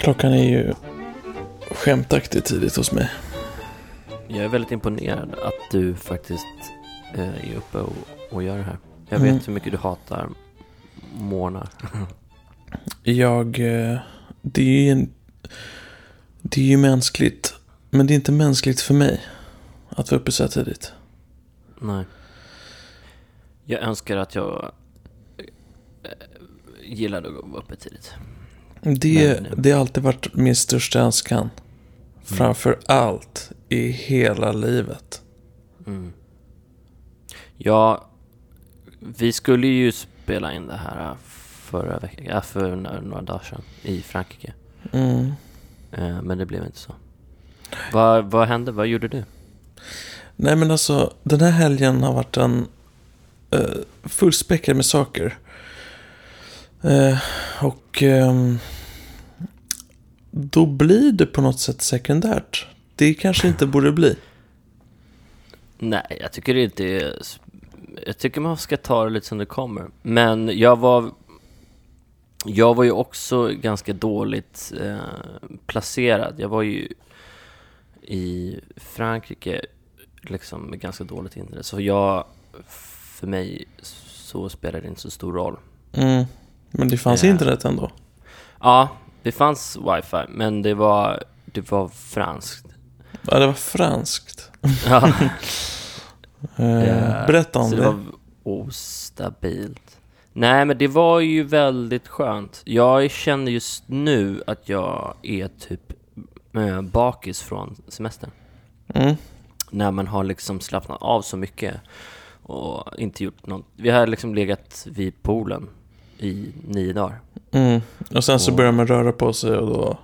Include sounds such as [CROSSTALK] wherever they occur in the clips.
Klockan är ju skämtaktigt tidigt hos mig. Jag är väldigt imponerad att du faktiskt eh, är uppe och, och gör det här. Jag Mm. vet hur mycket du hatar morgnar. [LAUGHS] Jag... eh, Det är ju en... Det är ju mänskligt. Men det är inte mänskligt för mig. Att vara uppe så här tidigt. Nej. Jag önskar att jag eh, gillade att vara uppe tidigt. Det, Men- det har alltid varit min största önskan. Framför allt i hela livet. Mm. Ja, vi skulle ju spela in det här förra veckan, ja, för några några dagar sedan i Frankrike. Mm. Eh, Men det blev inte så. Vad, vad hände? Vad gjorde du? Nej men alltså, den här helgen har varit en uh, fullspäckad med saker. Eh, och ehm, då blir det på något sätt sekundärt. Det kanske inte borde bli. Nej, jag tycker det inte är... Jag tycker man ska ta det lite som det kommer. Men jag var... Jag var ju också ganska dåligt eh, placerad. Jag var ju i Frankrike liksom med ganska dåligt internet. Så jag, för mig, så spelar det inte så stor roll. Mm. Men det fanns Ja. internet ändå. Ja, det fanns wifi, men det var, det var franskt. Ja, det var franskt. Ja, [LAUGHS] Eh, Ja, berätta om så det. det var ostabilt. Nej, men det var ju väldigt skönt. Jag känner just nu att jag är typ eh, bakis från semestern. Mm. När man har liksom slappnat av så mycket och inte gjort något. Vi har liksom legat vid poolen i nio dagar. Mm. Och sen så börjar man röra på sig och då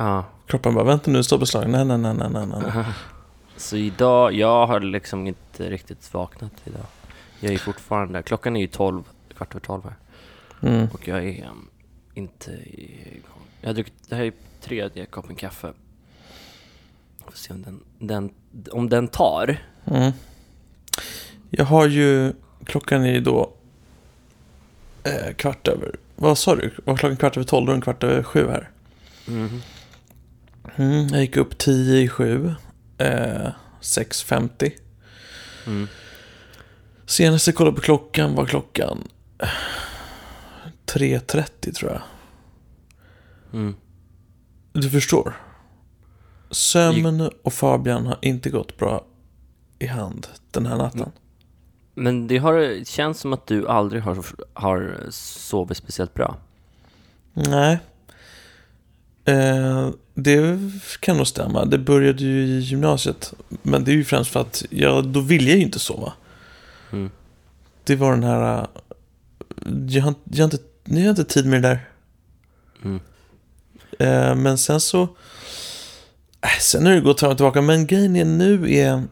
Ja, kroppen bara, vänta nu, stopp ett slag. Nej, nej, nej, nej, nej, nej. [LAUGHS] så idag, jag har liksom inte riktigt vaknat idag. Jag är fortfarande, klockan är ju tolv, kvart över tolv här. Mm. Och jag är um, inte igång. Jag har druckit, det här är tredje koppen kaffe. Får se om den, den, om den tar. Mm. Jag har ju, klockan är ju då eh, kvart över, vad sa du? Var klockan kvart över tolv och en kvart över sju här? Mhm. Mm, jag gick upp tio i sju, eh, 6.50. Mm. Senast jag kollade på klockan var klockan eh, 3.30 tror jag. Mm. Du förstår. Sömn och Fabian har inte gått bra i hand den här natten. Men det har, känns som att du aldrig har, har sovit speciellt bra. Nej. Eh, det kan nog stämma. Det började ju i gymnasiet. Men det är ju främst för att jag, då ville jag ju inte sova. Mm. Det var den här... eh, Jag har, jag har, inte, jag har inte tid med det där. Mm. Eh, men sen så... Äh, sen har det gått fram och tillbaka. Men grejen är nu är...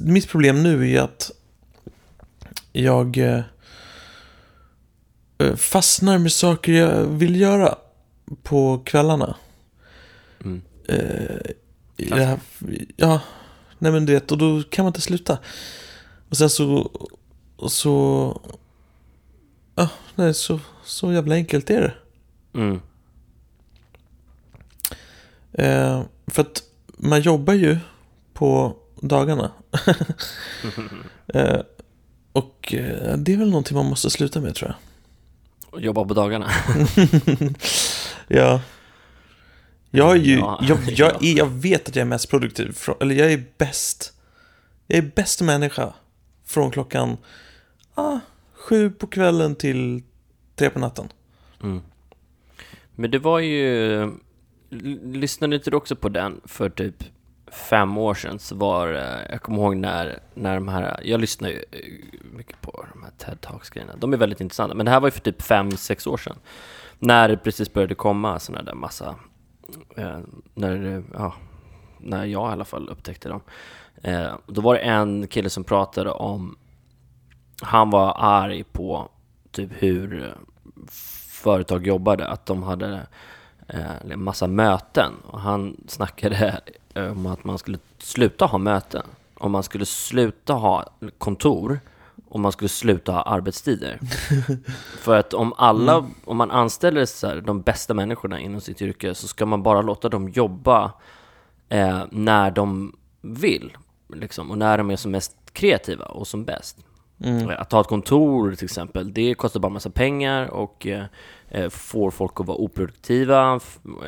Mitt problem nu är att jag eh, eh, fastnar med saker jag vill göra på kvällarna. Mm. I det här, ja, nej men du vet, och då kan man inte sluta. Och sen så, så, ja, nej, så, så jävla enkelt är det. Mm. Eh, för att man jobbar ju på dagarna. [LAUGHS] [LAUGHS] eh, och eh, det är väl någonting man måste sluta med tror jag. Och jobba på dagarna. [LAUGHS] Ja. Jag är ju, Ja, jag, ja. [LAUGHS] jag, är, jag vet att jag är mest produktiv, från, eller jag är bäst. Jag är bäst människa från klockan ah, sju på kvällen till tre på natten. Mm. Men det var ju... Lyssnade inte du också på den för typ fem år sedan? Så var det- Jag kommer ihåg när, när de här... Jag lyssnar ju eh, mycket på de här TED Talks-grejerna. De är väldigt intressanta. Men det här var ju för typ fem, sex år sedan. När det precis började komma sådana där massa... Eh, när, det- ja, när jag i alla fall upptäckte dem. Då var det en kille som pratade om... Han var arg på typ hur företag jobbade, att de hade en massa möten. Och han [LAUGHS] snackade om att man skulle sluta ha möten. Om man skulle sluta ha kontor om man skulle sluta ha arbetstider. [LAUGHS] För att om alla, Mm. om man anställer så här, de bästa människorna inom sitt yrke så ska man bara låta dem jobba eh, när de vill. Liksom, och när de är som mest kreativa och som bäst. Mm. Att ha ett kontor till exempel, det kostar bara massa pengar och eh, får folk att vara oproduktiva,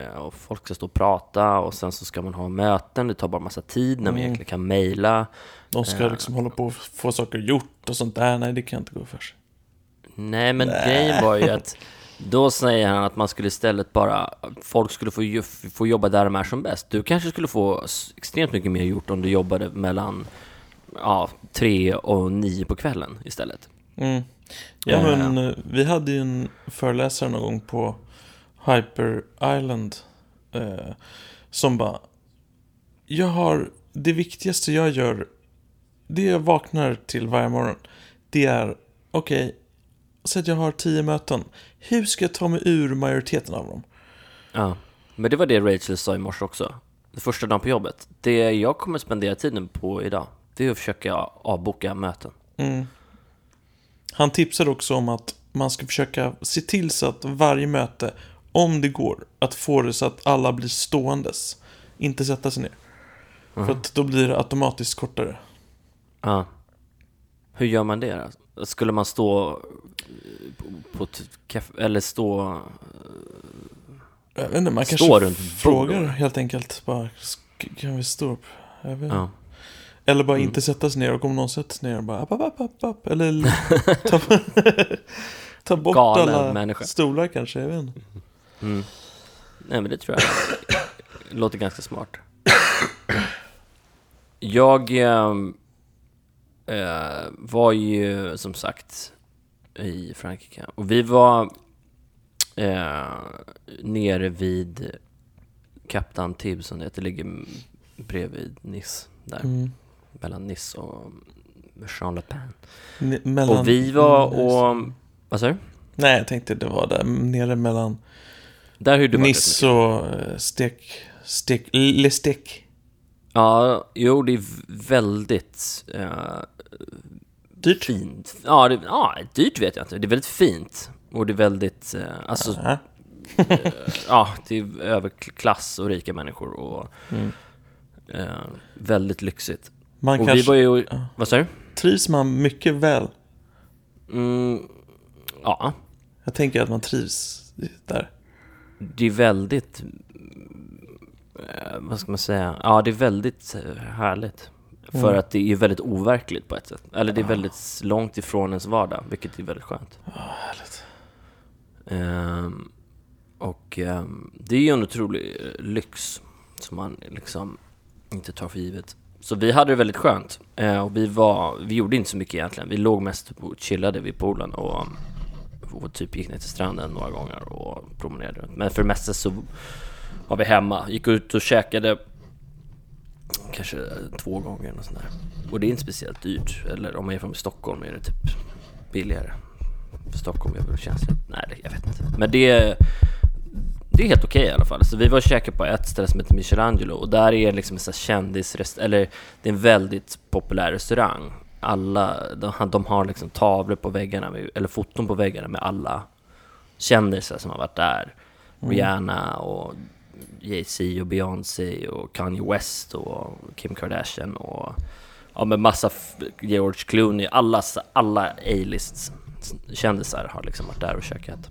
eh, och folk ska stå och prata och sen så ska man ha möten, det tar bara massa tid när man Mm. egentligen kan mejla. De ska Ja. liksom hålla på och få saker gjort och sånt där. Nej, det kan inte gå för sig. Nej, men Nej. grejen var ju att [LAUGHS] då säger han att man skulle istället bara, folk skulle få, få jobba där de är som bäst. Du kanske skulle få extremt mycket mer gjort om du jobbade mellan ja, tre och nio på kvällen istället. Mm. Ja, men eh, vi hade ju en föreläsare någon gång på Hyper Island eh, som bara Jag har, det viktigaste jag gör Det jag vaknar till varje morgon Det är, okej Så att jag har tio möten Hur ska jag ta mig ur majoriteten av dem? Ja, men det var det Rachel sa i morse också. Första dagen på jobbet. Det jag kommer spendera tiden på idag, det är att försöka avboka möten. Mm. Han tipsade också om att man ska försöka se till så att varje möte, om det går, att få det så att alla blir ståendes. Inte sätta sig ner. För att då blir det automatiskt kortare. Ja. Hur gör man det då? Skulle man stå eh, på, på eller stå... Jag vet inte, man kanske frågar helt enkelt. Bara, "Sk- kan vi stå upp? Jag vet. Ja. Eller bara Mm. inte sätta sig ner och om någon sätter sig ner bara app, app, app, app. Eller [LAUGHS] ta, ta bort Galen alla människa. stolar kanske, jag vet inte. Mm. Nej men det tror jag låter ganska smart. Jag eh, var ju som sagt i Frankrike och vi var eh, nere vid Kapten Tib som det heter, ligger bredvid Nice där, Mm. Mellan Nice och Jean Le Pen. Mellan- Och vi var och, vad sa du? Nej, jag tänkte det var där nere mellan Där hyrde du Nice och eh, Stek... Stek... Le Stek. Ja, jo det är väldigt eh, Dyrt. fint. Ja, det, ja, dyrt vet jag inte. Det är väldigt fint. Och det är väldigt, eh, alltså, Ja. ja, det är överklass och rika människor och Mm. väldigt lyxigt. Man och kanske... vi var ju, vad sa du? Trivs man mycket väl? Mm, ja, Jag tänker att man trivs där. det är väldigt, eh, vad ska man säga? Ja, det är väldigt eh, härligt. För Mm. att det är väldigt overkligt på ett sätt. Eller det är väldigt långt ifrån ens vardag, vilket är väldigt skönt. Ja, härligt. Ehm, och ehm, det är ju en otrolig eh, lyx som man liksom inte tar för givet. Så vi hade det väldigt skönt. Eh, och vi var, vi gjorde inte så mycket egentligen. Vi låg mest och chillade vid poolen och, och typ gick ner till stranden några gånger och promenerade runt. Men för det mesta så var vi hemma, gick ut och käkade kanske två gånger och sånt där. Och det är inte speciellt dyrt. Eller om man är från Stockholm är det typ billigare. För Stockholm är väl känsligt. Nej, jag vet inte. Men det är, det är helt okej i alla fall. Så vi var och käkade på ett ställe som heter Michelangelo och där är liksom en sån här kändisrest... Eller det är en väldigt populär restaurang. Alla, de, de har liksom tavlor på väggarna, med, eller foton på väggarna med alla kändisar som har varit där. Rihanna och Jay-Z och Beyoncé och Kanye West och Kim Kardashian och ja men massa George Clooney, alla, alla A-list kändisar har liksom varit där och käkat.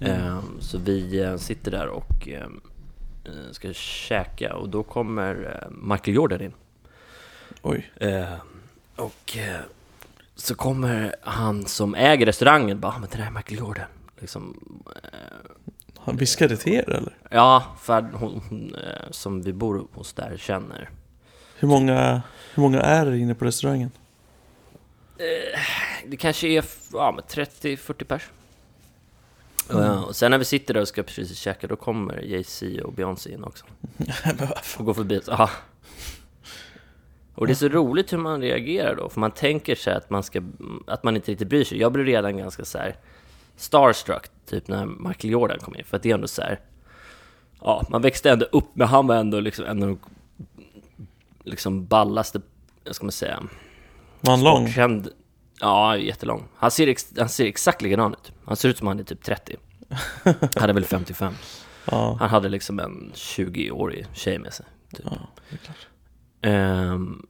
Ehm, så vi eh, sitter där och ehm, eh, ska käka och då kommer eh, Michael Jordan in. Oj. Eh, och så kommer han som äger restaurangen bara, "Ah, men det där är Michael Jordan. Liksom, Han viskade till er eller? ja, för hon, som vi bor hos där känner. Hur många, hur många är det inne på restaurangen? Det kanske är ja, men 30-40 pers. Eh, och sen när vi sitter där och ska precis käka, då kommer Jay-Z och Beyoncé in också. [LAUGHS] Och går förbi. Aha. Och det är så roligt hur man reagerar då, för man tänker sig att man, ska, att man inte riktigt bryr sig. Jag blev redan ganska så här starstruck, typ när Michael Jordan kom in, för att det är ändå så här, ja, man växte ändå upp, men han var ändå liksom en av de liksom ballaste, vad ska man säga, Var han lång? sportkänd. Ja, jättelång. Han ser, ex, han ser exakt likadan ut. Han ser ut som han är typ 30. Han är väl 55. [LAUGHS] Ja, Han hade liksom en 20-årig tjej med sig. Typ. ja. Ehm,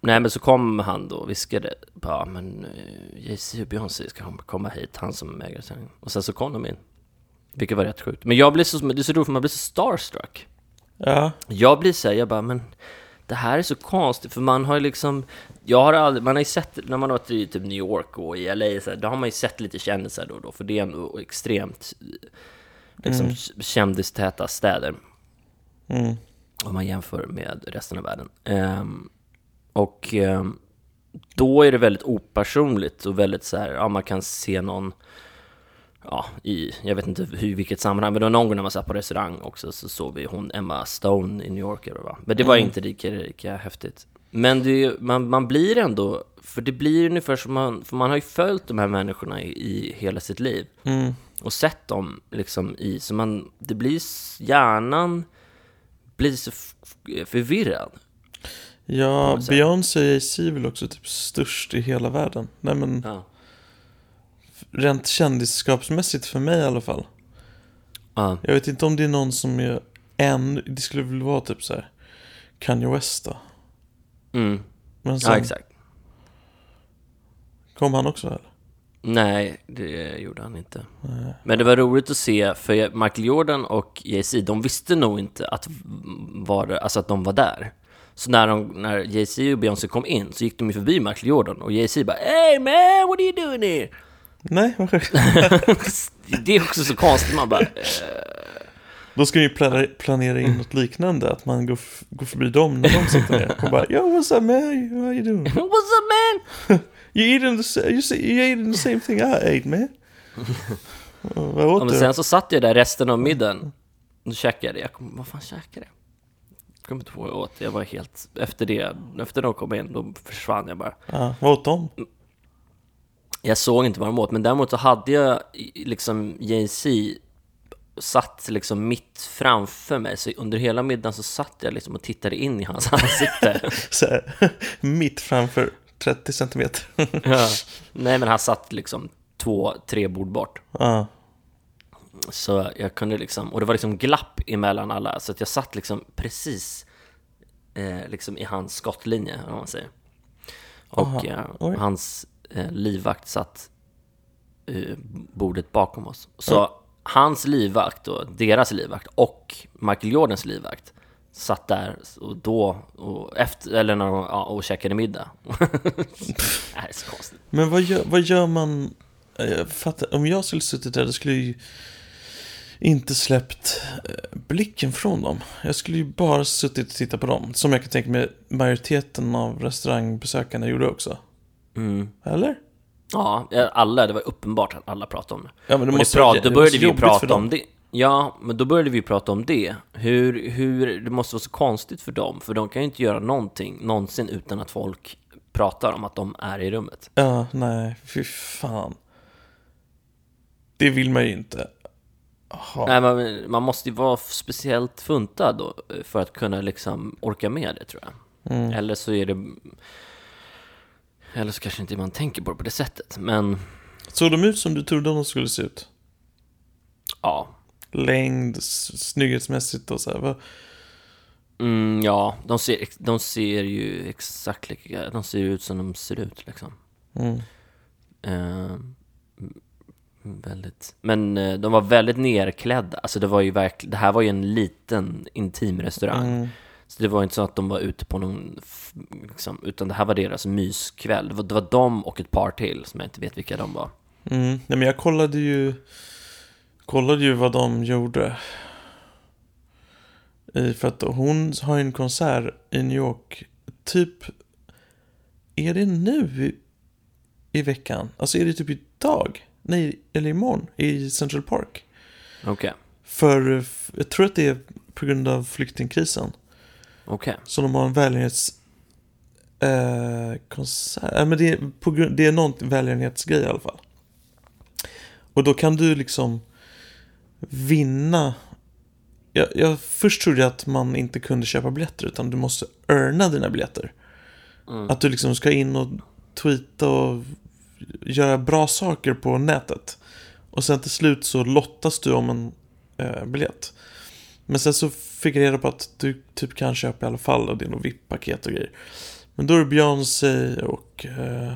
nej men så kom han då och viskade bara men uh, Jay-Z och Beyoncé ska komma hit, han som äger sändningen. Och sen så kom de in. Vilket var rätt sjukt. Men jag blir så, det är så roligt för man blir så starstruck. Ja, Jag blir så här, jag bara men det här är så konstigt för man har ju liksom Jag har aldrig, man har ju sett när man har varit i typ New York och i LA så här, då har man ju sett lite kändisar då och då för det är ändå extremt liksom Mm. kändistäta städer mm. om man jämför med resten av världen. Ehm, och ehm, då är det väldigt opersonligt och väldigt så här, ja man kan se någon, ja i, jag vet inte hur, vilket sammanhang, men det var någon gång när man satt på restaurang också så såg vi hon Emma Stone i New York eller vad Men det var Mm. inte lika, lika häftigt. Men det, man, man blir ändå, för det blir ungefär som man, för man har ju följt de här människorna i, i hela sitt liv Mm. och sett dem liksom i, så man, det blir, hjärnan blir så förvirrad. Ja. Beyoncé är väl också typ störst i hela världen. Nej men, Ja. Rent kändisskapsmässigt för mig i alla fall. Ja. Jag vet inte om det är någon som är än, det skulle väl vara typ så här Kanye West då. Mm. Men sen, ja, exakt. kom han också eller? Nej, det gjorde han inte. Nej. Men det var roligt att se, för Michael Jordan och Jay-Z, de visste nog inte att, var, alltså att de var där. Så när, de, när Jay-Z och Beyoncé kom in så gick de ju förbi Michael Jordan och Jay-Z bara Hey man, what are you doing here? Nej, vad sjukt. [LAUGHS] det är också så konstigt, man bara eh, Då ska ju planera, in något liknande, att man går, går förbi dem när de sitter ner och bara Yo, what's up man? How you doing? [LAUGHS] What's up man? [LAUGHS] You eating the, you, say, you eating the same thing I ate man? Vad Ja, åt men du? sen så satt jag där resten av middagen. Då käkade jag. kom, vad fan käkade jag? Jag kommer inte ihåg vad jag åt. Jag var helt, efter det, efter de kom in, då försvann jag bara. Ja, vad åt de? Jag såg inte vad de åt, men däremot så hade jag liksom Jay-Z satt liksom mitt framför mig. Så under hela middagen så satt jag liksom och tittade in i hans [LAUGHS] ansikte. Här, [LAUGHS] mitt framför 30 centimeter. ja. [LAUGHS] Nej, men han satt liksom två, tre bord bort. Ja, Så jag kunde liksom, och det var liksom glapp emellan alla, så att jag satt liksom precis eh, liksom i hans skottlinje, om man säger. Och eh, hans livvakt satt eh, bordet bakom oss. Så hans livvakt, då, deras livvakt och Michael Jordans livvakt satt där och då, och efter, eller när de, ja, och käkade middag. [LAUGHS] det här är så konstigt. men vad gör, vad gör man? Jag fattar, om jag skulle suttit där, då skulle jag ju inte släppt eh, blicken från dem. Jag skulle ju bara suttit och tittat på dem. Som jag kan tänka mig majoriteten av restaurangbesökarna gjorde också. Mm. Eller? Ja, alla, det var uppenbart att alla pratade om det. Ja, men det Och måste det vara- pra- då började vi prata om det. Ja, men då började vi prata om det. Hur, hur, det måste vara så konstigt för dem, för de kan ju inte göra någonting någonsin utan att folk pratar om att de är i rummet. Ja, nej, fy fan. Det vill man ju inte. ha. Nej, men man måste ju vara speciellt funtad då, eh, för att kunna liksom orka med det, tror jag. Mm. Eller så är det... Eller så kanske inte man tänker på det på det sättet, men Såg de ut som du trodde de skulle se ut? ja. Längd, snygghetsmässigt och så här. Vad- Mm, ja, de ser, de ser ju exakt lika, de ser ut som de ser ut liksom. Mm. Eh, väldigt, men eh, de var väldigt nerklädda. Alltså det var ju verkligen, det här var ju en liten intim restaurang. Mm. Så det var inte så att de var ute på någon, liksom, utan det här var deras myskväll. Det var, det var de och ett par till som jag inte vet vilka de var. Mm. Nej, men jag kollade ju Kollade ju vad de gjorde I- För att hon har ju en konsert i New York Typ Är det nu i, i veckan? Alltså är det typ idag? Nej, eller imorgon i Central Park Okej, För eh, f- jag tror att det är på grund av flyktingkrisen okej. Så de har en välgörenhets eh, men det är, på grund, det är någon välgörenhetsgrej i alla fall. Och då kan du liksom vinna. Jag, jag först trodde jag att man inte kunde köpa biljetter utan du måste earna dina biljetter. Mm. Att du liksom ska in och tweeta och göra bra saker på nätet. Och sen till slut så lottas du om en eh, biljett. Men sen så fick reda på att du typ kan köpa i alla fall och det är nog VIP-paket och grejer. Men då är det Beyoncé och eh,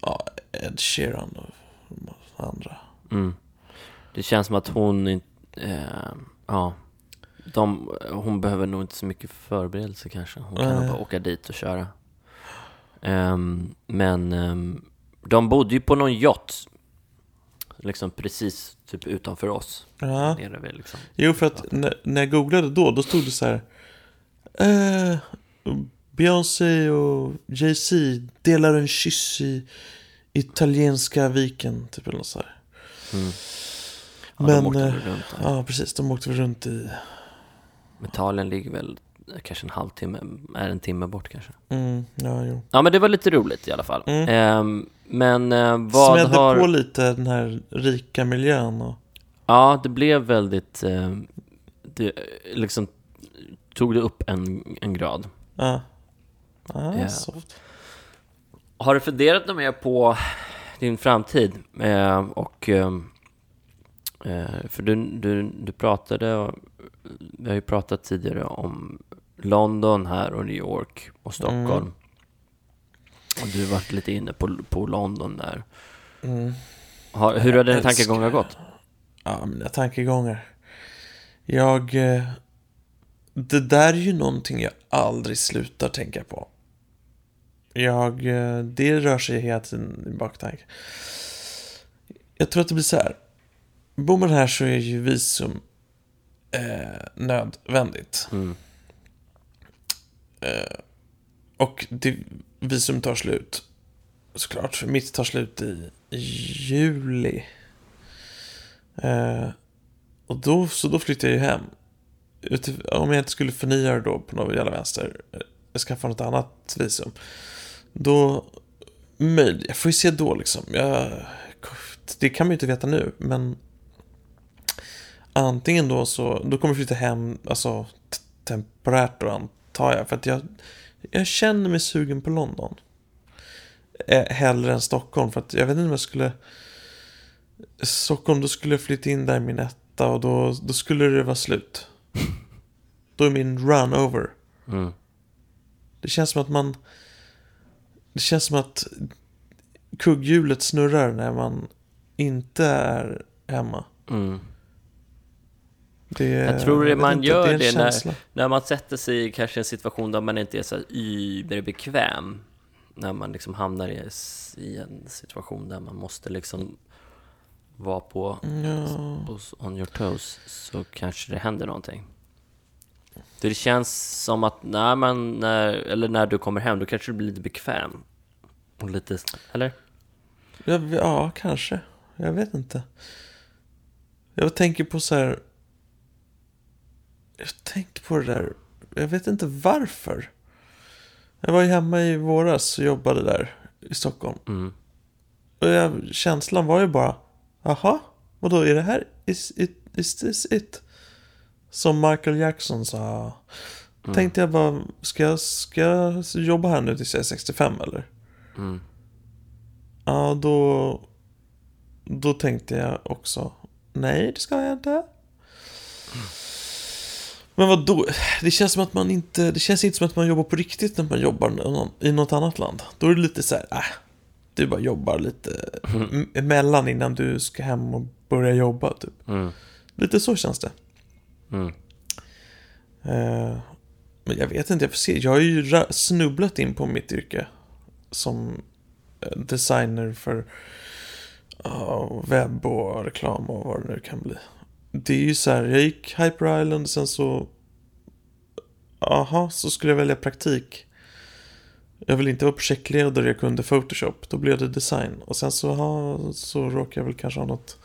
ja, Ed Sheeran och andra. Mm. Det känns som att hon inte... Eh, ja. De, hon behöver nog inte så mycket förberedelse kanske. Hon kan Nej. bara åka dit och köra. Ehm, men ehm, de bodde ju på någon yacht. Liksom precis typ utanför oss. Ja. Nere vid liksom. Jo, för att när, när jag googlade då, då stod det så här. Eh, Beyoncé och Jay-Z delar en kyss i italienska viken, typ eller något så här. Mm. Ja, Men, de åkte eh, runt där. Ja, precis. De åkte väl runt i... Italien ligger väl kanske en halvtimme, är en timme bort kanske. Mm, ja, jo. Ja men det var lite roligt i alla fall. Mm. Ehm, men eh, vad Smällde har... på lite den här rika miljön och... Ja, det blev väldigt... Eh, det eh, liksom tog det upp en, en grad. Ja. Ja, Ja. soft. Har du funderat något mer på din framtid? Eh, och... Eh, eh, för du, du, du pratade... och- Vi har ju pratat tidigare om London här och New York och Stockholm. Mm. Och du varit lite inne på, på London där. Mm. Har, hur har dina Jag älskar- tankegångar gått? Ja, mina tankegångar. Jag... eh, Det där är ju någonting jag aldrig slutar tänka på. Jag... eh, Det rör sig hela tiden i baktanken. Jag tror att det blir så här. Bor man här så är ju visum eh, nödvändigt. Mm. Eh, och det, visum tar slut. Såklart, för mitt tar slut i, juli. Eh, och då, så då flyttar jag ju hem. Om jag inte skulle förnya det då på något jävla vänster. Eh, skaffa något annat visum. Då, möjligt, jag får ju se då liksom. Jag, det kan man ju inte veta nu, men antingen då så, då kommer jag flytta hem, alltså temporärt då antar jag. För att jag, jag känner mig sugen på London. Eh, hellre än Stockholm, för att jag vet inte om jag skulle... Stockholm, då skulle jag flytta in där i min etta och då, då skulle det vara slut. Då är min run over. Mm. Det känns som att man... Det känns som att kugghjulet snurrar när man inte är hemma. Mm. Det, Jag tror det vet man inte, gör en det när-. När man sätter sig i kanske en situation där man inte är så überbekväm. När man liksom hamnar i, i en situation där man måste liksom vara på, Ja. på on your toes så kanske det händer någonting. Det känns som att när man, när, eller när du kommer hem, då kanske du blir lite bekväm. Och lite, eller? Ja, ja, kanske. Jag vet inte. Jag tänker på så här... Jag tänkte på det där. Jag vet inte varför. Jag var ju hemma i våras och jobbade där i Stockholm. Mm. Och jag, känslan var ju bara, jaha, vadå är det här, is, it, is this it? Som Michael Jackson sa. Mm. Tänkte jag bara, ska jag, ska jag jobba här nu tills jag är 65 eller? Mm. Ja, då, då tänkte jag också, nej det ska jag inte. Men vad då? Det känns som att man inte, det känns inte som att man jobbar på riktigt när man jobbar i något annat land. Då är det lite så här, äh, du bara jobbar lite m- emellan innan du ska hem och börja jobba typ. Mm. Lite så känns det. Mm. Eh, men jag vet inte, jag får se. Jag har ju snubblat in på mitt yrke som eh, designer för ja, webb och reklam och vad det nu kan bli. Det är ju så här, jag gick Hyper Island sen så... Aha, så skulle jag välja praktik. Jag vill inte vara projektledare, jag kunde Photoshop. Då blev det design. Och sen så, aha, så råkar jag väl kanske ha något...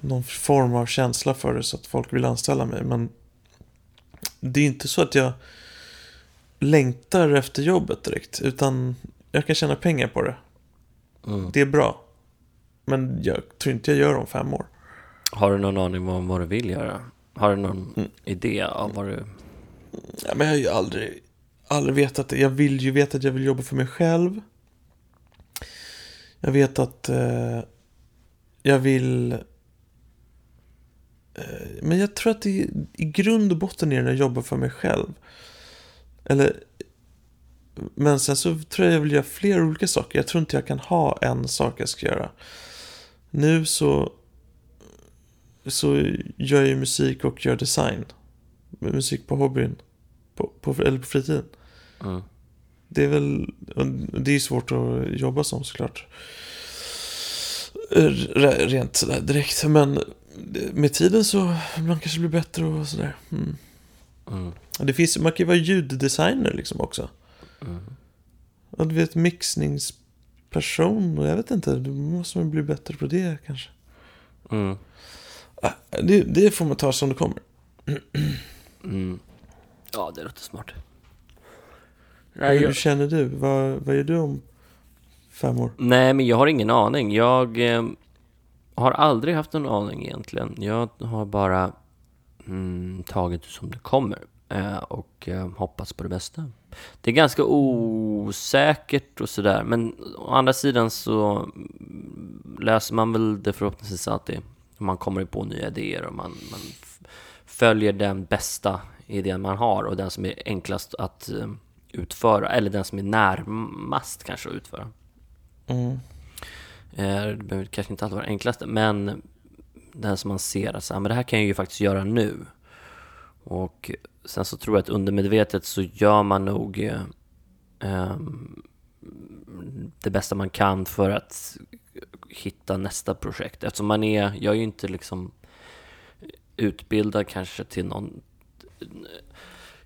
Någon form av känsla för det så att folk vill anställa mig. Men det är inte så att jag längtar efter jobbet direkt. Utan jag kan tjäna pengar på det. Mm. Det är bra. Men jag tror inte jag gör om fem år. Har du någon aning om vad du vill göra? Har du någon Mm. idé av vad du... Ja, men jag har ju aldrig, aldrig vetat det. Jag vill ju veta att jag vill jobba för mig själv. Jag vet att eh, jag vill... Eh, men jag tror att det i, i grund och botten är det när jag jobbar för mig själv. Eller... Men sen så tror jag jag vill göra fler olika saker. Jag tror inte jag kan ha en sak jag ska göra. Nu så... Så gör jag ju musik och gör design. Musik på hobbyn. På, på, eller på fritiden. Mm. Det är väl, det är svårt att jobba som såklart. R- Rent sådär direkt. Men med tiden så man kanske blir bättre och sådär. Mm. Mm. Det finns, man kan ju vara ljuddesigner liksom också. Mm. Och du vet mixningsperson och jag vet inte. Då måste man bli bättre på det kanske. Mm. Ah, Det, det får man ta som det kommer. Mm. Ja, det låter smart. Hur, hur känner du? Vad, vad gör du om fem år? Nej, men jag har ingen aning. Jag eh, har aldrig haft en aning egentligen. Jag har bara mm, tagit det som det kommer eh, och eh, hoppats på det bästa. Det är ganska osäkert och sådär, men å andra sidan så mm, löser man väl det förhoppningsvis alltid. Man kommer på nya idéer och man, man följer den bästa idén man har och den som är enklast att eh, utföra, eller den som är närmast kanske att utföra. Mm. Eh, Det behöver kanske inte alltid vara det enklaste, men den som man ser att så men det här kan jag ju faktiskt göra nu. Och sen så tror jag att undermedvetet så gör man nog ehm, det bästa man kan för att hitta nästa projekt. Eftersom man är, jag är ju inte liksom utbildad kanske till någon,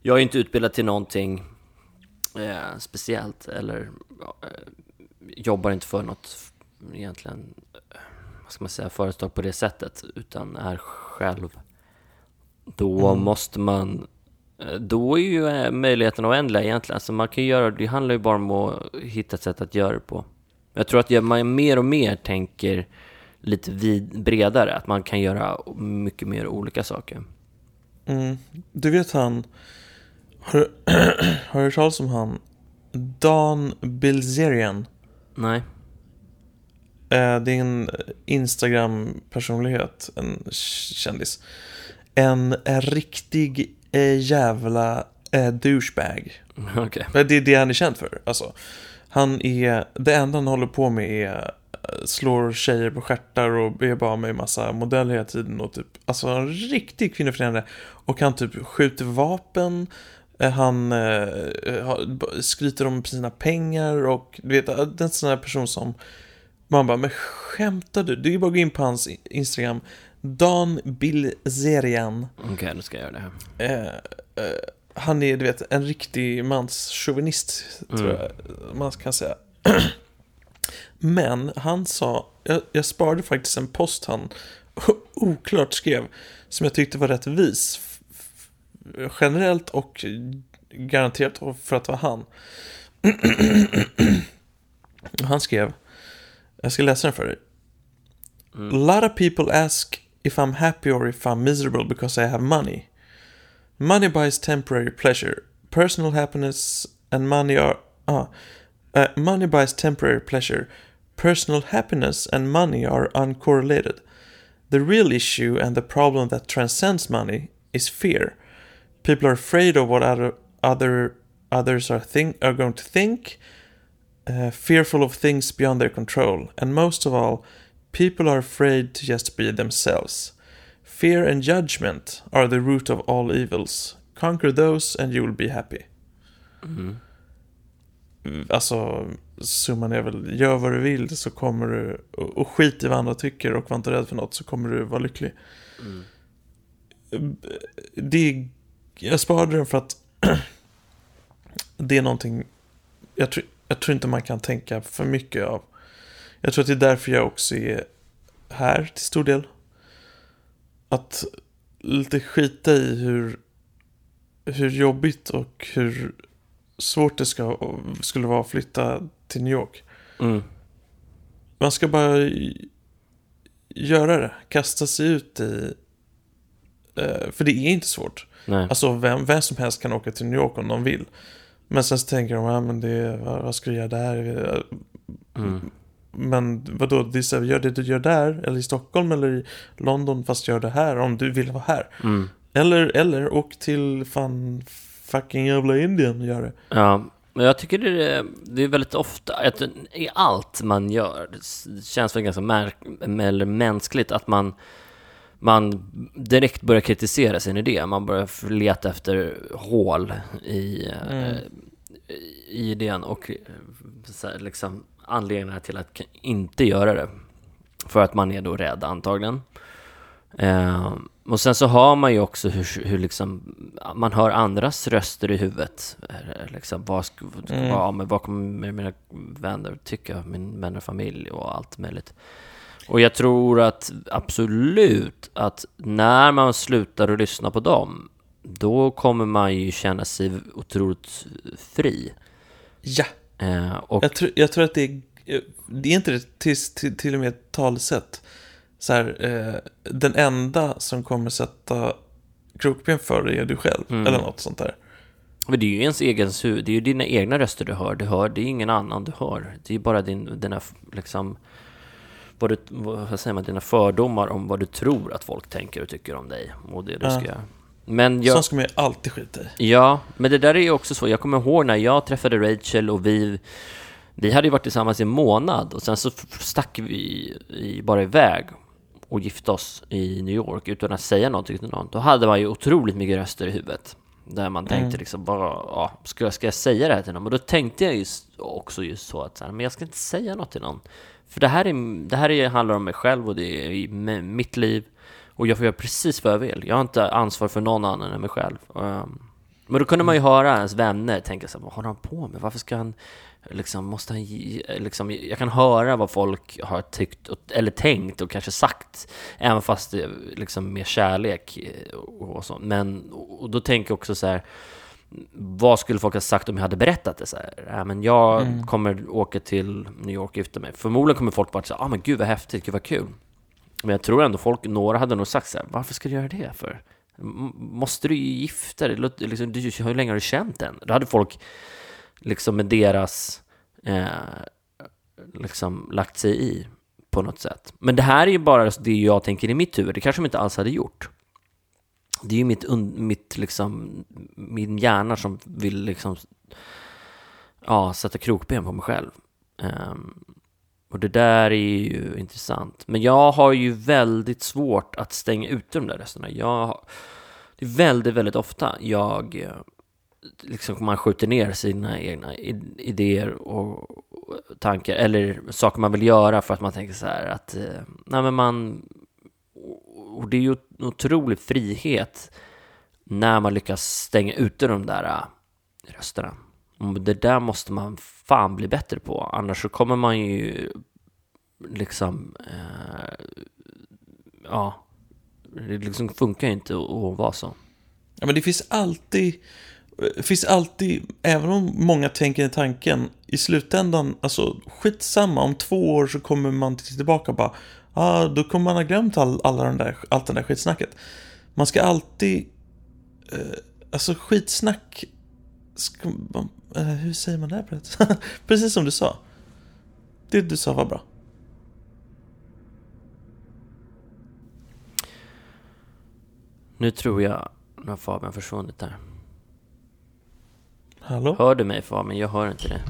jag är inte utbildad till någonting eh, speciellt eller eh, jobbar inte för något egentligen, vad ska man säga, företag på det sättet, utan är själv. Då Mm. måste man, då är ju eh, möjligheten oändliga egentligen. Alltså man kan göra, det handlar ju bara om att hitta ett sätt att göra det på. Jag tror att man mer och mer tänker lite vid, bredare, att man kan göra mycket mer olika saker. Mm. Du vet han, har, du- [CLEARS THROAT] har du hört talas om han Dan Bilzerian? Nej? Eh, det är en Instagram-personlighet, en kändis. En, riktig eh, jävla eh, douchebag. [LAUGHS] Okej. Men Det är det han är känd för. Alltså, han är, det enda han håller på med är eh, slår tjejer på stjärtar och är bara med en massa modeller hela tiden och typ, alltså en riktig kvinnofriande. Och han typ skjuter vapen, eh, han eh, skryter om sina pengar och du vet, det är en sån här person som man bara, men skämtar du? Du är bara att gå in på hans Instagram, Dan Bilzerian. Okej, nu ska jag göra det här. Eh, eh, han är, du vet, en riktig manschauvinist, tror Mm. jag man kan säga. [CLEARS THROAT] Men han sa, jag, jag sparade faktiskt en post han [LAUGHS] oklart skrev, som jag tyckte var rätt vis. Generellt och garanterat för att vara han. [CLEARS THROAT] Han skrev, jag ska läsa den för dig. Mm. A lot of people ask if I'm happy or if I'm miserable because I have money. Money buys temporary pleasure. Personal happiness and money are ah, uh, money buys temporary pleasure. Personal happiness and money are uncorrelated. The real issue and the problem that transcends money is fear. People are afraid of what other other others are think are going to think, uh, fearful of things beyond their control, and most of all, people are afraid to just be themselves. Fear and judgment are the root of all evils. Conquer those and you will be happy. Mm. Alltså, summan är väl, gör vad du vill så kommer du, och, och skit i vad andra tycker och var inte rädd för något så kommer du vara lycklig. Mm. Det är, jag sparade den för att [CLEARS THROAT] det är någonting, jag tror, jag tror inte man kan tänka för mycket av. Jag tror att det är därför jag också är här till stor del. Att lite skita i hur, hur jobbigt och hur svårt det ska, skulle vara att flytta till New York. Mm. Man ska bara göra det, kasta sig ut i... eh, För det är inte svårt. Nej. Alltså vem, vem som helst kan åka till New York om de vill. Men sen så tänker de, ja men det, vad, vad ska du göra där? Mm. Men vadå, det är så här, gör det du gör där, eller i Stockholm, eller i London, fast gör det här om du vill vara här. Mm. Eller, eller åk till fan fucking jävla Indien och gör det. Ja, men jag tycker det är, det är väldigt ofta, att i allt man gör, det känns väl ganska märk, eller mänskligt att man, man direkt börjar kritisera sin idé. Man börjar leta efter hål i, Mm. eh, i idén och eh, så här, liksom anledningar till att inte göra det. För att man är då rädd antagligen. Eh, och sen så hör man ju också hur, hur liksom, man hör andras röster i huvudet. Eh, Liksom, vad, Mm. vad, men vad kommer mina vänner tycka, min vänner och familj och allt möjligt. Och jag tror att absolut att när man slutar att lyssna på dem, då kommer man ju känna sig otroligt fri. Ja, och jag, tror- jag tror att det är, det är inte till, till, till och med ett talesätt. Så här, eh, den enda som kommer sätta krokben för dig är du själv, Mm. eller något sånt där. Men det är ju ens egen det är ju dina egna röster du hör, du hör, det är ingen annan du hör. Det är bara din, dina, liksom, vad, du, vad säger man, dina fördomar om vad du tror att folk tänker och tycker om dig och det du Ja. ska göra. Men jag, Sånt ska man ju alltid skita i. Ja, men det där är ju också så. Jag kommer ihåg när jag träffade Rachel och vi, vi hade ju varit tillsammans i en månad och sen så stack vi bara iväg och gifte oss i New York utan att säga någonting till någon. Då hade man ju otroligt mycket röster i huvudet. Där man tänkte Mm. liksom bara, ja, ska, jag- ska jag säga det här till någon? Och då tänkte jag just, också just så att, men jag ska inte säga något till någon. För det här, är, det här är, handlar om mig själv och det är mitt liv. Och jag får göra precis vad jag vill. Jag har inte ansvar för någon annan än mig själv. Um, men då kunde man ju höra ens vänner tänka så här, vad håller han på med? Varför ska han, liksom, måste han, liksom, jag kan höra vad folk har tyckt och, eller tänkt och kanske sagt, även fast det liksom med kärlek eh, och så. Men, och då tänker jag också så här, vad skulle folk ha sagt om jag hade berättat det så här? Ja, men jag Mm. kommer åka till New York och gifta mig. Förmodligen kommer folk bara säga, ah men gud vad häftigt, gud vad kul. Men jag tror ändå folk, några hade nog sagt så här, varför ska du göra det för? M- Måste du gifta dig? Liksom, du, hur länge har du känt den? Då hade folk liksom med deras eh, liksom lagt sig i på något sätt. Men det här är ju bara det jag tänker i mitt huvud. Det kanske de inte alls hade gjort. Det är ju mitt, mitt liksom, min hjärna som vill liksom, ja, sätta krokben på mig själv. Ehm, och det där är ju intressant. Men jag har ju väldigt svårt att stänga ute de där rösterna. Jag, det är väldigt, väldigt ofta jag eh, liksom man skjuter ner sina egna idéer och tankar eller saker man vill göra för att man tänker så här att eh, nej men man och det är ju en otrolig frihet när man lyckas stänga ute de där eh, rösterna. Mm, det där måste man fan bli bättre på, annars så kommer man ju liksom eh, ja, det liksom funkar ju inte att, att vara så. Ja, men det finns alltid, det finns alltid, även om många tänker i tanken, i slutändan, alltså skitsamma, om två år så kommer man tillbaka och bara, ja, ah, då kommer man ha glömt all, alla den där, allt det där skitsnacket. Man ska alltid, eh, alltså skitsnack, ska, man- eh, hur säger man det här rätt? [LAUGHS] Precis som du sa. Det du sa var bra. Nu tror jag nu har Fabian försvunnit där. Hallå? Hör du mig Fabian? Jag hör inte det.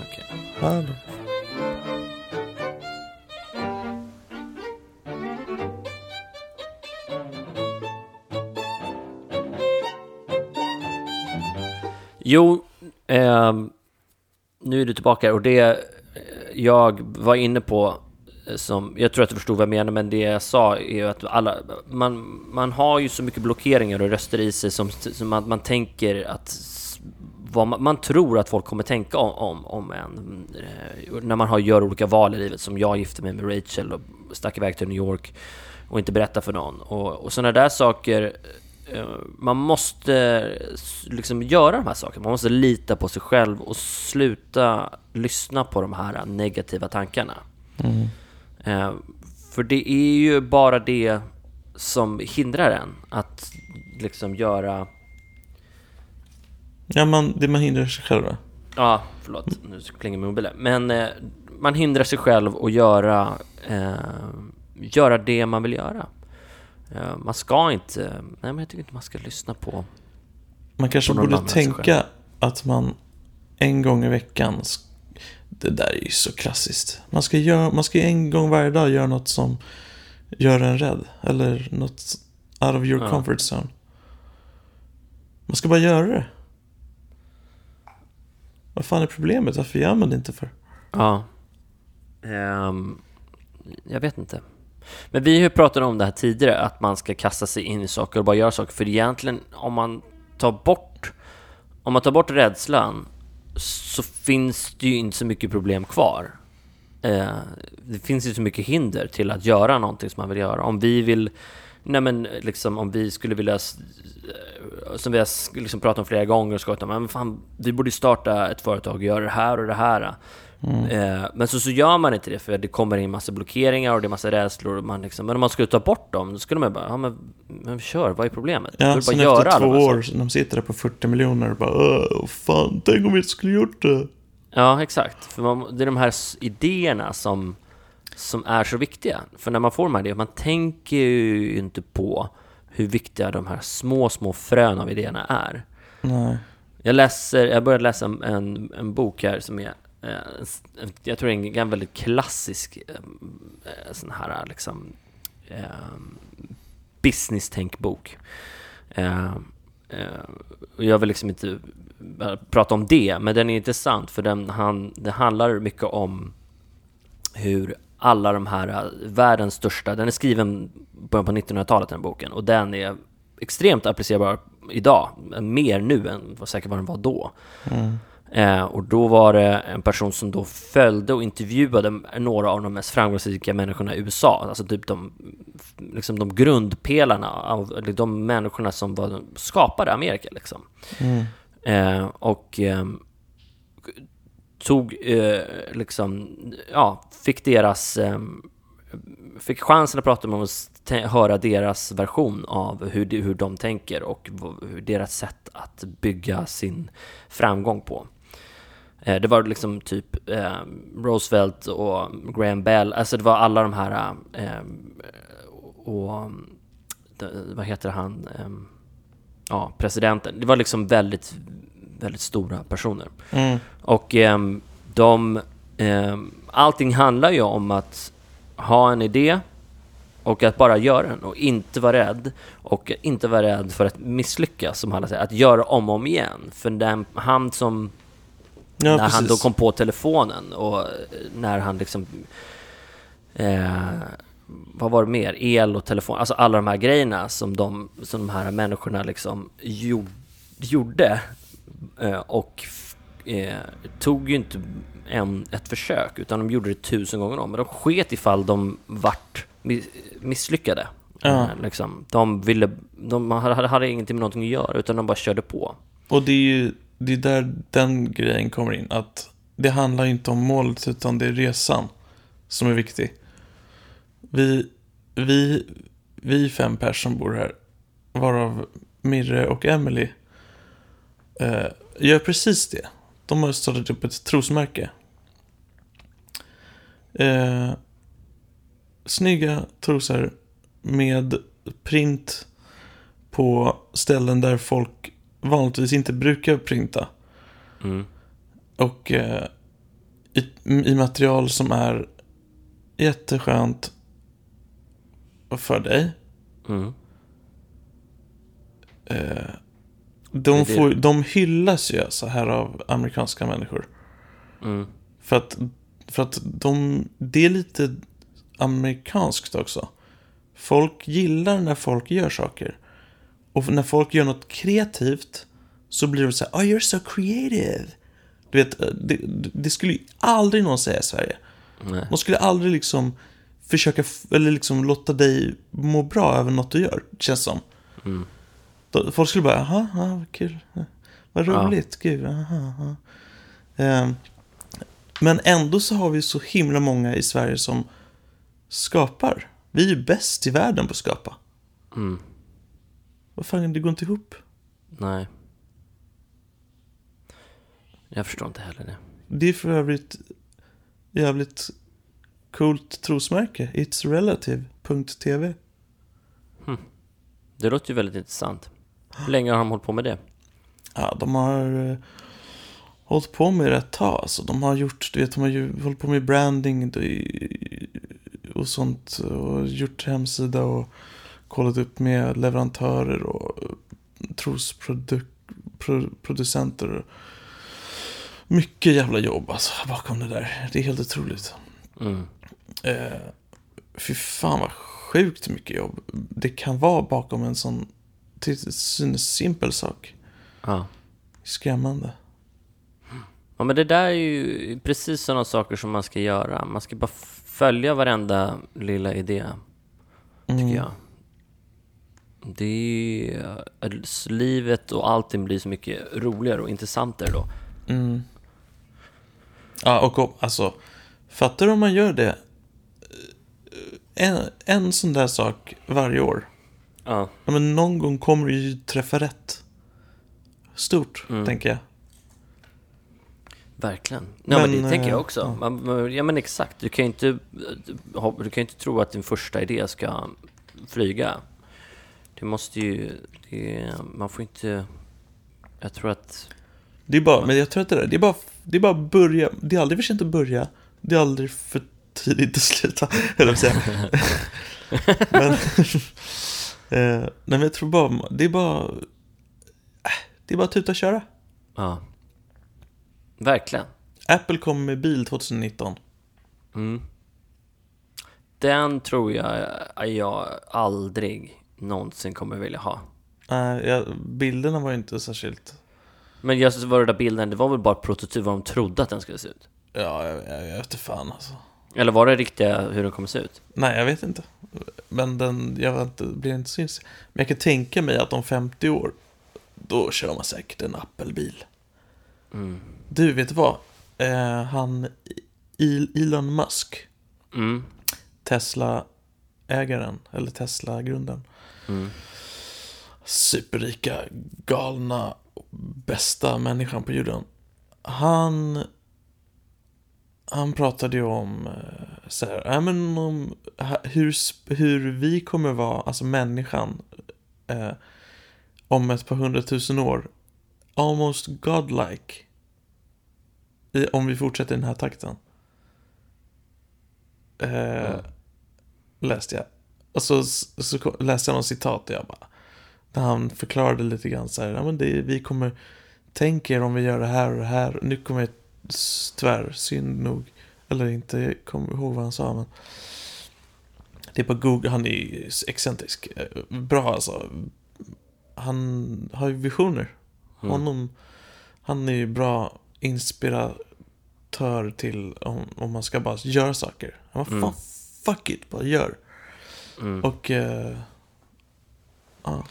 Okej. Hallå? Jo, eh, nu är du tillbaka och det eh, jag var inne på eh, som, jag tror att du förstod vad jag menar, men det jag sa är ju att alla, man, man har ju så mycket blockeringar och röster i sig som, som man, man tänker att vad man, man tror att folk kommer tänka om, om, om en. Eh, när man har, gör olika val i livet, som jag gifte mig med Rachel och stack iväg till New York och inte berätta för någon. Och, och sådana där saker man måste liksom göra de här sakerna. Man måste lita på sig själv och sluta lyssna på de här negativa tankarna. Mm. Eh, för det är ju bara det som hindrar en att liksom göra... Ja, man, det man hindrar sig själv va? Ja, förlåt, nu klingar min mobil. Men eh, man hindrar sig själv att göra, eh, göra det man vill göra. Eh, man ska inte... Nej, men jag tycker inte man ska lyssna på... Man kanske På borde tänka att man en gång i veckan... Det där är ju så klassiskt. Man ska, göra, man ska en gång varje dag göra något som gör en rädd. Eller något out of your Ja. comfort zone. Man ska bara göra det. Vad fan är problemet? Varför gör man det inte för? Ja. Ehm, jag vet inte. Men vi har ju pratat om det här tidigare, att man ska kasta sig in i saker och bara göra saker. För egentligen, om man tar bort, om man tar bort rädslan, så finns det ju inte så mycket problem kvar. Eh, det finns ju så mycket hinder till att göra någonting som man vill göra. Om vi vill, nej men liksom om vi skulle vilja, eh, som vi har liksom pratat om flera gånger och skojat om, men fan, vi borde starta ett företag och göra det här och det här. Eh, men så, så gör man inte det för det kommer in massa blockeringar och det är massa rädslor. Och man liksom, men om man skulle ta bort dem, då skulle man bara, ja men, men kör, vad är problemet? Ja, sen bara efter två år, de sitter där på 40 miljoner och bara Åh, fan, tänk om vi inte skulle gjort det. Ja, exakt. För man, det är de här idéerna som, som är så viktiga. För när man får de här idéerna, man tänker ju inte på hur viktiga de här små, små frön av idéerna är. Nej. Jag läser, jag började läsa en, en, bok här som är, Eh, jag tror det är en, väldigt klassisk eh, eh, sån här liksom business-tänkbok. Jag vill liksom inte prata om det, men den är intressant för den, han, det handlar mycket om hur alla de här, världens största, den är skriven i början på 1900-talet den boken, och den är extremt applicerbar idag, mer nu än vad säkert vad den var då. Mm. Eh, och då var det en person som då följde och intervjuade några av de mest framgångsrika människorna i USA, alltså typ de, liksom de grundpelarna av de människorna som var, skapade Amerika liksom. Mm. Eh, och ehm, tog eh, liksom, ja, fick deras, ehm, fick chansen att prata med dem och höra deras version av hur de, hur de tänker och deras sätt att bygga sin framgång på. Eh, det var liksom typ eh, Roosevelt och Graham Bell, alltså det var alla de här eh, och det, vad heter han, Ehm, ja, presidenten. Det var liksom väldigt, väldigt stora personer. Mm. Och ehm, de, ehm, allting handlar ju om att ha en idé och att bara göra den och inte vara rädd och inte vara rädd för att misslyckas som alla säger, att göra om och om igen. För den, han som Ja, när precis. han då kom på telefonen och eh, när han liksom... Eh, vad var det mer? El och telefon, alltså alla de här grejerna som de, som de här människorna liksom gjorde, gjorde eh, och eh, tog ju inte en, ett försök utan de gjorde det tusen gånger om. Men de sket ifall de vart mi- misslyckade. Ja. Eh, liksom. De ville, de hade, hade ingenting med någonting att göra utan de bara körde på. Och det är ju det är där den grejen kommer in. Att det handlar inte om målet utan det är resan som är viktig. Vi, vi, vi fem personer som bor här, varav Mirre och Emily eh, gör precis det. De har startat upp ett trosmärke. Eh, snygga trosor med print på ställen där folk vanligtvis inte brukar printa. Mm. Och eh, i, i material som är jätteskönt för dig. Mm. Eh, de, får, de hyllas ju så här av amerikanska människor. Mm. För att, för att de, det är lite amerikanskt också. Folk gillar när folk gör saker. Och när folk gör något kreativt så blir det så här, oh you're so creative. Du vet, det, det skulle ju aldrig någon säga i Sverige. Nej. De skulle aldrig liksom försöka, eller liksom låta dig må bra över något du gör, känns som. Mm. Folk skulle bara, jaha, ja, vad kul. Vad Ja. roligt, gud, aha, aha. Ehm, Men ändå så har vi så himla många i Sverige som skapar. Vi är ju bäst i världen på att skapa. Mm. Vad fan, det går inte ihop. Nej. Jag förstår inte heller det. Det är för övrigt jävligt coolt trosmärke. It's relative.tv. Det låter ju väldigt intressant. Hur länge har de hållit på med det? Ja, de har eh, hållit på med det ett tag. Alltså, de har gjort, du vet, de har ju hållit på med branding och sånt. Och gjort hemsida och kollat upp med leverantörer och trosproducenter. Mycket jävla jobb alltså bakom det där. Det är helt otroligt. Mm. Eh, fy fan vad sjukt mycket jobb det kan vara bakom en sån till synes simpel sak. Ja. Skrämmande. Ja men det där är ju precis sådana saker som man ska göra. Man ska bara följa varenda lilla idé, tycker Mm. jag. Det är. Livet och allting blir så mycket roligare och intressantare då. Mm. Ja, och om- alltså, fattar du om man gör det eh, en, en sån där sak varje år? Ja. Ja, men någon gång kommer du ju träffa rätt. Stort, Mm. tänker jag. Verkligen. Ja, men, Men, det tänker eh, jag också. ja. Ja, men exakt. Du kan ju inte, ha- du kan inte tro att din första idé ska flyga. Det måste ju... Det, man får inte... Jag tror att... Det är bara, men jag tror att det där, det är bara, det är bara att börja. Det är aldrig för sent att börja. Det är aldrig för tidigt att sluta, [LAUGHS] att säga. [LAUGHS] men, [LAUGHS] eh, nej men jag tror bara, det är bara, äh, det är bara att tuta och köra. Ja. Verkligen. Apple kommer med bil 2019. Mm. Den tror jag jag aldrig någonsin kommer vilja ha. Nej, jag, bilderna var ju inte särskilt, Men just var det där bilden, det var väl bara prototyp vad de trodde att den skulle se ut? ja, jag, jag, jag vet inte fan alltså. Eller var det riktiga hur den kommer se ut? Nej, jag vet inte. Men den, jag vet inte, blir inte syns. Men jag kan tänka mig att om 50 år, då kör man säkert en Apple-bil. Mm. Du, vet du vad? Eh, han, Elon Musk, Mm. Tesla-ägaren, eller Tesla-grundaren. Mm. Superrika, galna, bästa människan på jorden. Han, han pratade ju om, eh, så här, ja, men om hur, hur vi kommer vara, alltså människan, eh, om ett par hundratusen år. Almost godlike. I, om vi fortsätter i den här takten. Eh, Mm. Läste jag. Och så, så läste jag någon citat och jag bara. Där han förklarade lite grann så här. Ja, men det, vi kommer. Tänk er om vi gör det här och det här. Nu kommer jag tyvärr synd nog. Eller inte jag kommer ihåg vad han sa men. Det är på Google. Han är ju excentrisk. Eh, Bra alltså. Han har ju visioner. Mm. Honom. Han är ju bra inspiratör till om, om man ska bara göra saker. Han bara, Mm. fan, fuck it, bara gör. Mm. Och, eh, ja.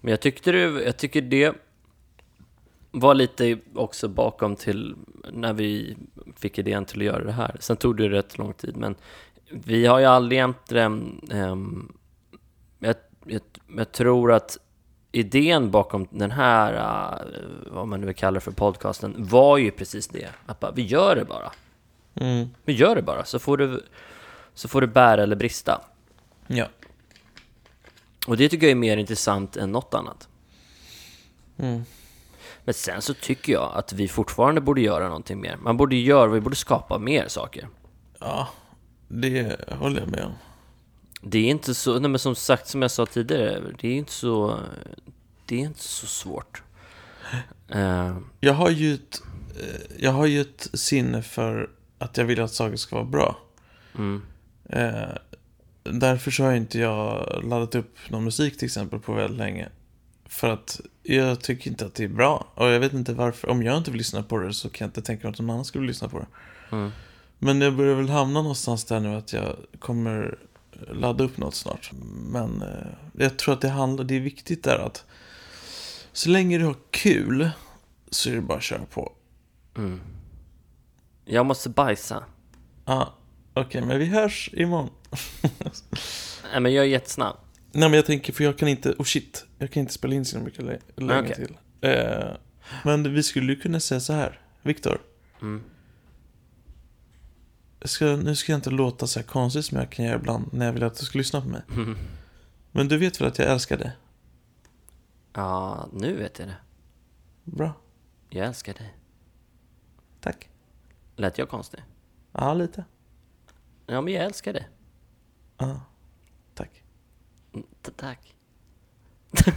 Men jag tyckte det, jag tycker det var lite också bakom till när vi fick idén till att göra det här. Sen tog det rätt lång tid, men vi har ju aldrig egentligen... ehm, jag, jag, jag tror att idén bakom den här, eh, vad man nu vill kalla det för podcasten, var ju precis det. Att bara, vi gör det bara. Mm. Vi gör det bara, så får det, så får det bära eller brista. Ja. Och det tycker jag är mer intressant än något annat. Mm. Men sen så tycker jag att vi fortfarande borde göra någonting mer. Man borde göra, vi borde skapa mer saker. Ja, det håller jag med om. Det är inte så, nej men som sagt, som jag sa tidigare, det är inte så, det är inte så svårt. Eh, Jag har ju ett, eh, jag har ju ett sinne för att jag vill att saker ska vara bra. mm, Eh, därför så har inte jag laddat upp någon musik till exempel på väldigt länge. För att jag tycker inte att det är bra. Och jag vet inte varför. Om jag inte vill lyssna på det så kan jag inte tänka mig att någon annan skulle lyssna på det. mm, Men jag börjar väl hamna någonstans där nu att jag kommer ladda upp något snart. Men eh, jag tror att det handlar, det är viktigt där att så länge du har kul så är det bara att köra på. mm. Jag måste bajsa. Ja, okej, men vi hörs imorgon. Nej men jag är jättesnabb. Nej men jag tänker, för jag kan inte, oh shit, jag kan inte spela in så mycket lä- länge Okej. till. Eh, men vi skulle ju kunna säga så här, Viktor. Mm. Ska, nu ska jag inte låta så här konstigt som jag kan göra ibland när jag vill att du ska lyssna på mig. Men du vet väl att jag älskar dig? Ja, nu vet jag det. Bra, Jag älskar dig. tack. Lät jag konstig? Ja, lite. Ja, men jag älskar dig. Ja, tack. Mm, t- Tack. [LAUGHS]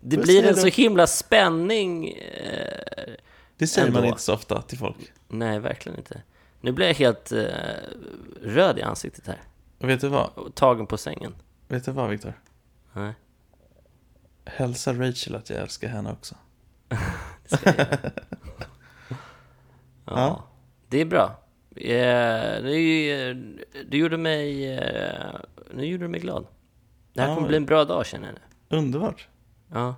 det blir en så himla spänning. Eh, Det säger man Ändå. inte så ofta till folk. nej, verkligen inte. Nu blir jag helt eh, röd i ansiktet här. Och vet du vad? Tagen på sängen. Vet du vad, Viktor? Nej, Hälsa Rachel att jag älskar henne också. [LAUGHS] det ska jag göra. ja, [LAUGHS] Ja. Det är bra. Nu, du gjorde mig... Eh, nu gjorde du mig glad. Det här Ja, kommer bli en bra dag känner jag nu. Underbart. Ja.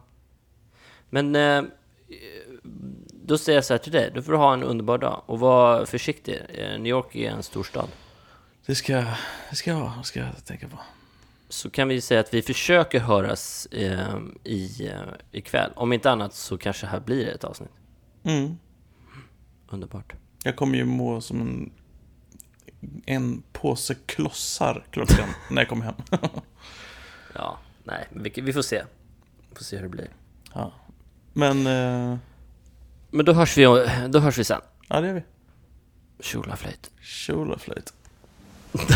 Men eh, då säger jag så här till dig, du får ha en underbar dag och var försiktig. Eh, New York är en stor stad. Det ska, det ska jag ha, det ska jag tänka på. Så kan vi säga att vi försöker höras eh, i, ikväll. Om inte annat så kanske här blir ett avsnitt. Mm. Underbart. Jag kommer ju må som en, en påse klossar klockan [LAUGHS] när jag kommer hem. [LAUGHS] Ja, nej, vi, vi får se. Vi får se hur det blir. ja. Men, eh, Men då hörs vi, då hörs vi sen. ja det gör vi. Tjolaflöjt. Tjolaflöjt. [LAUGHS]